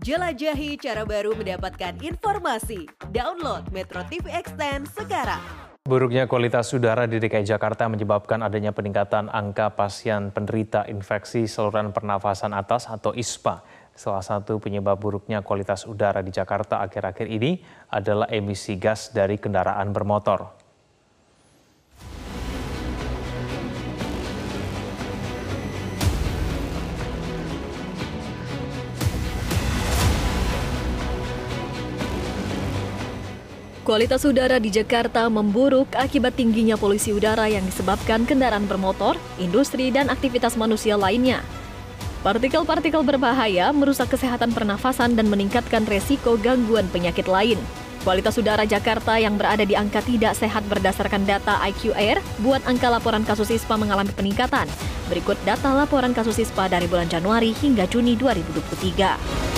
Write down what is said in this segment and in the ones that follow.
Jelajahi cara baru mendapatkan informasi. Download Metro TV Extend sekarang. Buruknya kualitas udara di DKI Jakarta menyebabkan adanya peningkatan angka pasien penderita infeksi saluran pernafasan atas atau ISPA. Salah satu penyebab buruknya kualitas udara di Jakarta akhir-akhir ini adalah emisi gas dari kendaraan bermotor. Kualitas udara di Jakarta memburuk akibat tingginya polusi udara yang disebabkan kendaraan bermotor, industri, dan aktivitas manusia lainnya. Partikel-partikel berbahaya merusak kesehatan pernafasan dan meningkatkan resiko gangguan penyakit lain. Kualitas udara Jakarta yang berada di angka tidak sehat berdasarkan data IQ Air buat angka laporan kasus ISPA mengalami peningkatan. Berikut data laporan kasus ISPA dari bulan Januari hingga Juni 2023.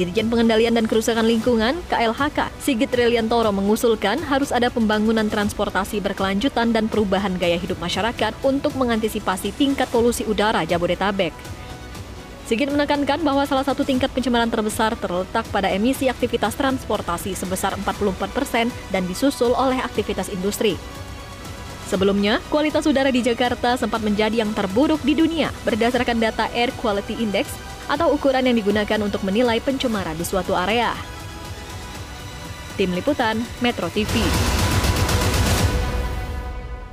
Dirjen Pengendalian dan Kerusakan Lingkungan (KLHK) Sigit Reliantoro mengusulkan harus ada pembangunan transportasi berkelanjutan dan perubahan gaya hidup masyarakat untuk mengantisipasi tingkat polusi udara Jabodetabek. Sigit menekankan bahwa salah satu tingkat pencemaran terbesar terletak pada emisi aktivitas transportasi sebesar 44 persen dan disusul oleh aktivitas industri. Sebelumnya, kualitas udara di Jakarta sempat menjadi yang terburuk di dunia berdasarkan data Air Quality Index atau ukuran yang digunakan untuk menilai pencemaran di suatu area. Tim Liputan Metro TV